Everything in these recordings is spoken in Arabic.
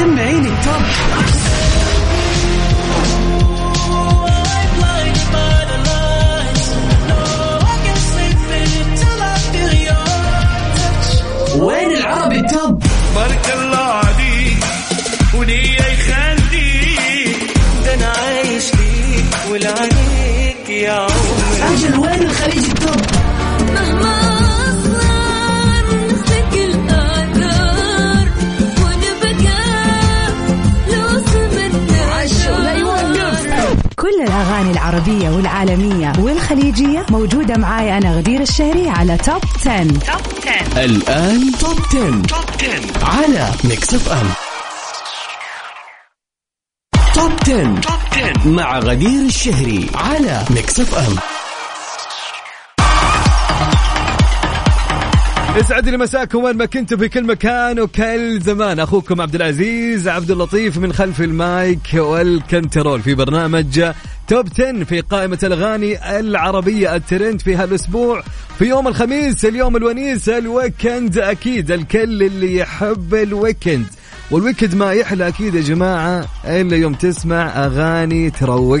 سمعيني التوب والخليجية موجودة معاي أنا غدير الشهري على Top 10. الآن Top 10. Top 10 على Mix FM Top 10. Top 10 مع غدير الشهري على Mix FM يسعد لي مساكم وين ما كنتوا في كل مكان وكل زمان أخوكم عبد العزيز عبد اللطيف من خلف ال mic وال control في برنامج Top 10 في قائمة الأغاني العربية الترند في هالأسبوع. في يوم الخميس اليوم الونيس ال weekend أكيد الكل اللي يحب ال weekend. وال weekend ما يحلى أكيد يا جماعة إلا يوم تسمع أغاني تروق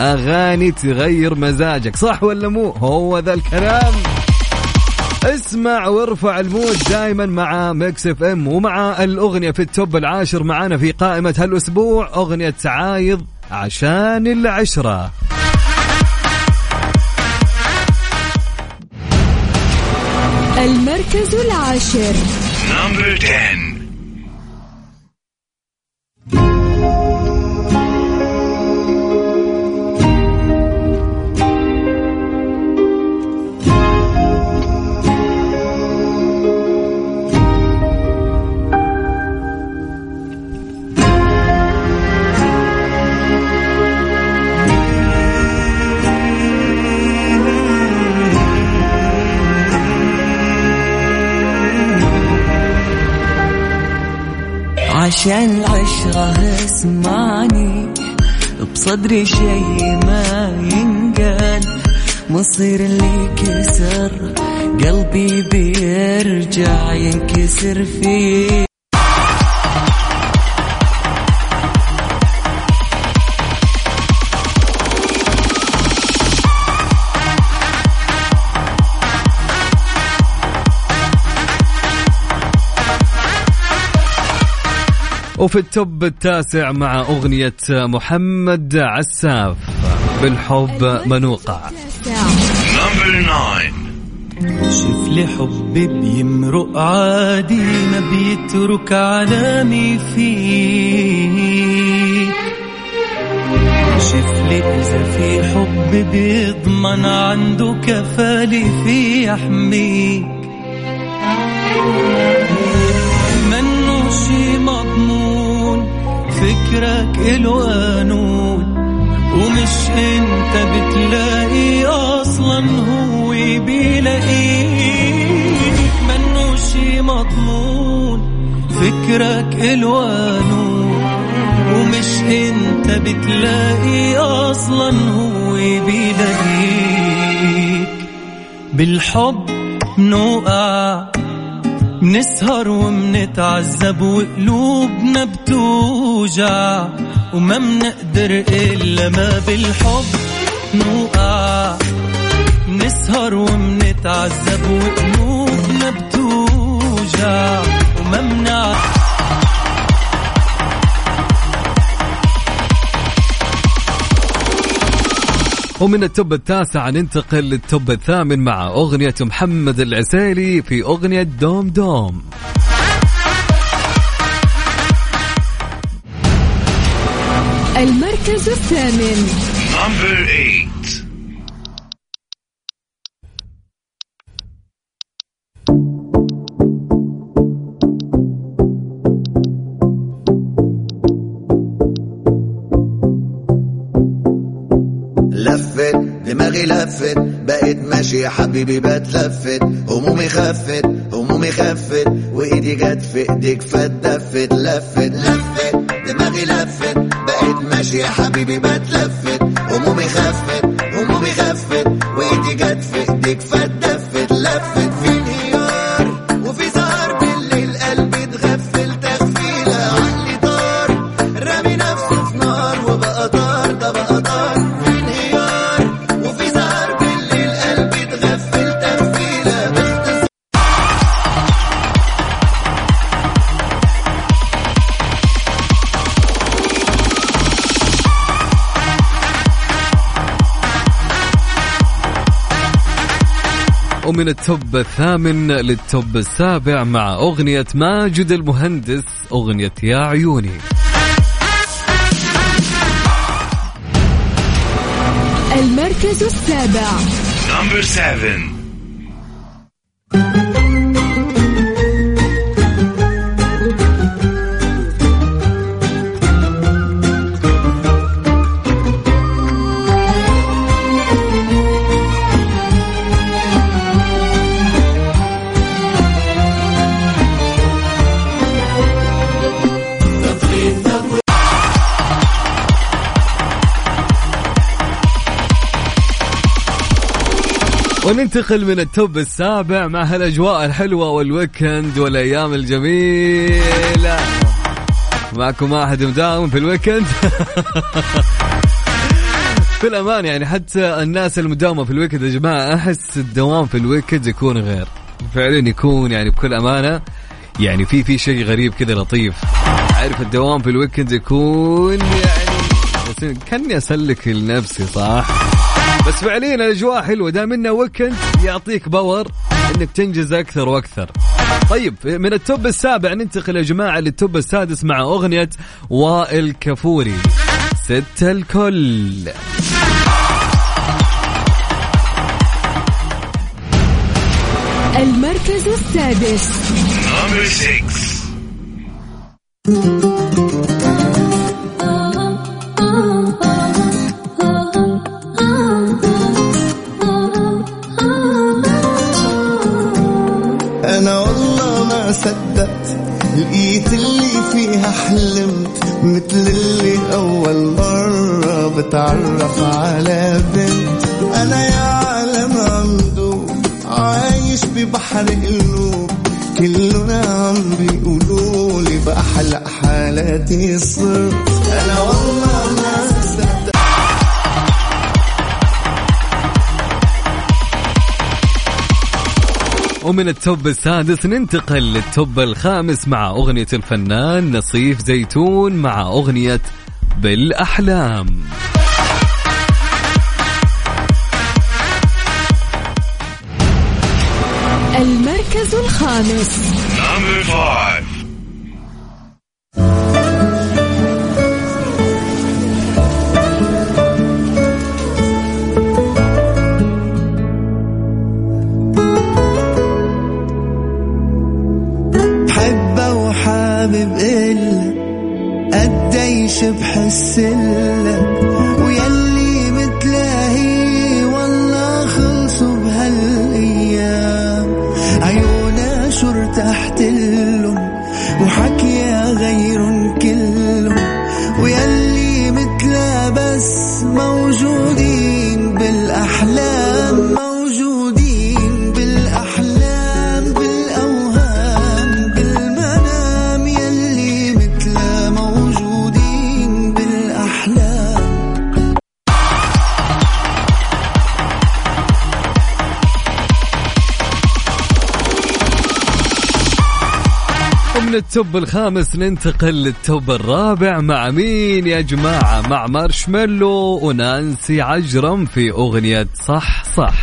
أغاني تغير مزاجك. صح ولا مو؟ هو ذا الكلام. اسمع وارفع ال mood دائما مع Mix FM ومع الأغنية في ال top العاشر معانا في قائمة هالأسبوع أغنية عايض. عشان العشرة. المركز العاشر. نمبر 10 عشان العشرة اسمعني. بصدري شي ما ينقال. مصير اللي كسر قلبي بيرجع ينكسر فيه. وفي ال top التاسع مع أغنية محمد عساف بالحب منوقع. Number 9 شوف لي حب بيمرق عادي ما بيترك علامي فيك شوف لي إذا في حب بيضمن عنده كفالي في يحميك فكرك إله قانون ومش أنت بتلاقي أصلا هو بيلاقيك شي مضمون فكرك إله قانون ومش أنت بتلاقي أصلا هو بيلاقيك. بالحب نوقع نسهر ومنتعذب وقلوبنا بتوجع وما منقدر إلا ما بالحب نوقع. نسهر ومنتعذب وقلوبنا بتوجع وما منع ومن ال top التاسع ننتقل لل top الثامن مع أغنية محمد العسيلي في أغنية دوم دوم. المركز الثامن. نمبر 8 لفت دماغي لفت بقيت ماشي يا حبيبي بتلفت. همومي خفت همومي خفت وإيدي جت في إيديك فاتدفت لفت لفت دماغي لفت بقيت ماشي يا حبيبي بتلفت. همومي خفت. ومن التوب الثامن للتوب السابع مع أغنية ماجد المهندس أغنية يا عيوني المركز السابع Number seven. وننتقل من ال top السابع مع هالأجواء الحلوة وال weekend والأيام الجميلة. معكم واحد مداوم في ال weekend. في الأمان يعني حتى الناس المداومة في ال weekend يا جماعة أحس الدوام في ال weekend يكون غير. فعلا يكون يعني بكل أمانة يعني في في شيء غريب كذا لطيف. عارف الدوام في ال weekend يكون يعني كأني أسلك لنفسي صح؟ بس فعليا الأجواء حلوة. دام انه weekend يعطيك power إنك تنجز أكثر وأكثر. طيب من ال top السابع ننتقل يا جماعة لل top السادس مع أغنية وائل كفوري. ست الكل. المركز السادس. مرة بتعرف على بنت أنا يا عالم عمدو عايش ببحر قلوب كلنا عم بيقولوا لي بأحلى حالاتي صرت. أنا والله ما صدقت. ومن ال top السادس ننتقل لل top الخامس مع أغنية الفنان ناصيف زيتون مع أغنية بالأحلام. المركز الخامس. ومن ال top الخامس ننتقل لل top الرابع مع مين يا جماعة؟ مع Marshmello ونانسي عجرم في أغنية صح صح.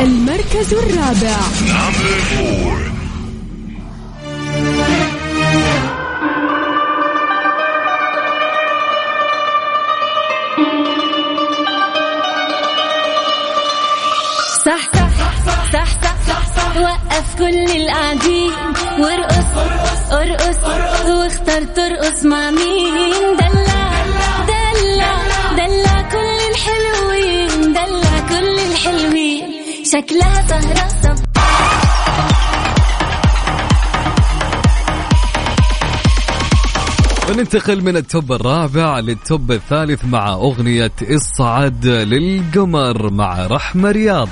المركز الرابع. كل القاعدين. وارقص ارقص واختار ترقص مع مين؟ دلع دلع دلع كل الحلوين دلع كل الحلوين. شكلها سهرة وننتقل من ال top الرابع لل top الثالث مع أغنية الصعد للقمر مع رحمة رياض.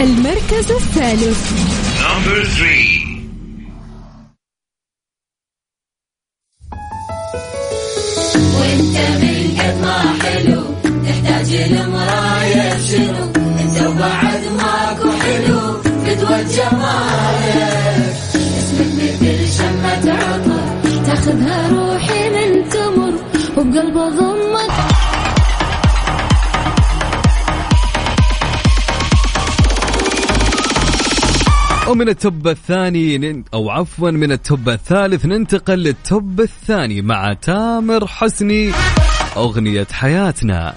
المركز الثالث. Number three. وانت من قد ما حلو تحتاج المراية شنو انت وبعد ماكو حلو في وجمالك اسمك مثل شمة عطر تاخذها روحي من تمر وبقلب ضمك ومن ال top الثاني أو عفوا من ال top الثالث ننتقل لل top الثاني مع تامر حسني أغنية حياتنا.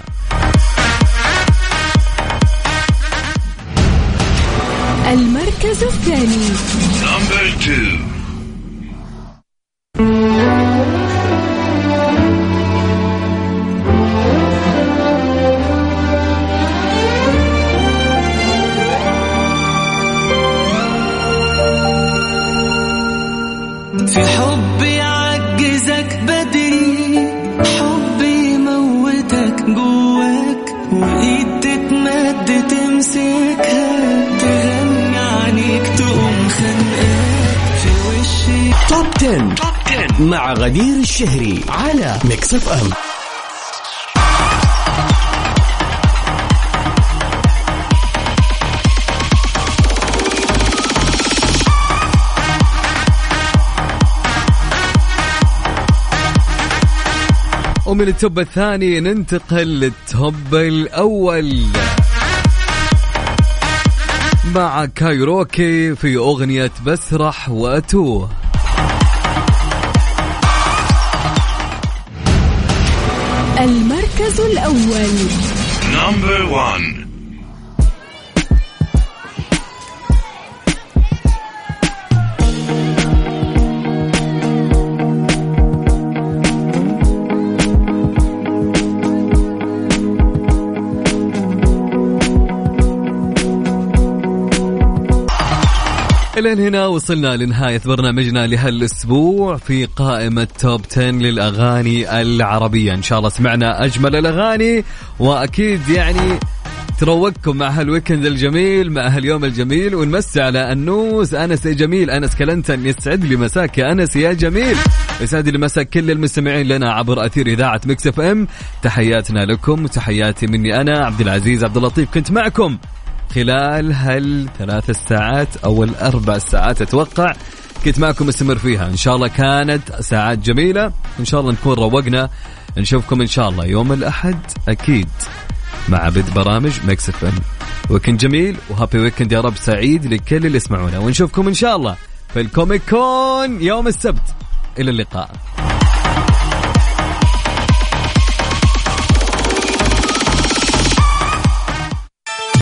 المركز الثاني. Top 10. مع غدير الشهري على Mix FM ومن ال top الثاني ننتقل لل top الأول. مع كايروكي في أغنية بسرح وأتوه. المركز الأول Number one. إلى هنا وصلنا لنهاية برنامجنا لهالأسبوع في قائمة top 10 للأغاني العربية. إن شاء الله سمعنا أجمل الأغاني وأكيد يعني تروقكم مع هال weekend الجميل مع هاليوم الجميل ونمسي على أنوس يا جميل أنس كلنتن يسعد لي مساك يا أنس يا جميل. يسعد لي مساك كل المستمعين لنا عبر أثير إذاعة Mix FM. تحياتنا لكم وتحياتي مني أنا عبد العزيز عبد اللطيف كنت معكم خلال هالثلاث ساعات أو الأربع ساعات أتوقع كنت معكم مستمر فيها. إن شاء الله كانت ساعات جميلة. إن شاء الله نكون روقنا. نشوفكم إن شاء الله يوم الأحد أكيد مع بدء برامج Mix FM. weekend جميل و happy weekend يا رب سعيد لكل اللي يسمعونا. ونشوفكم إن شاء الله في ال Comic Con يوم السبت. إلى اللقاء.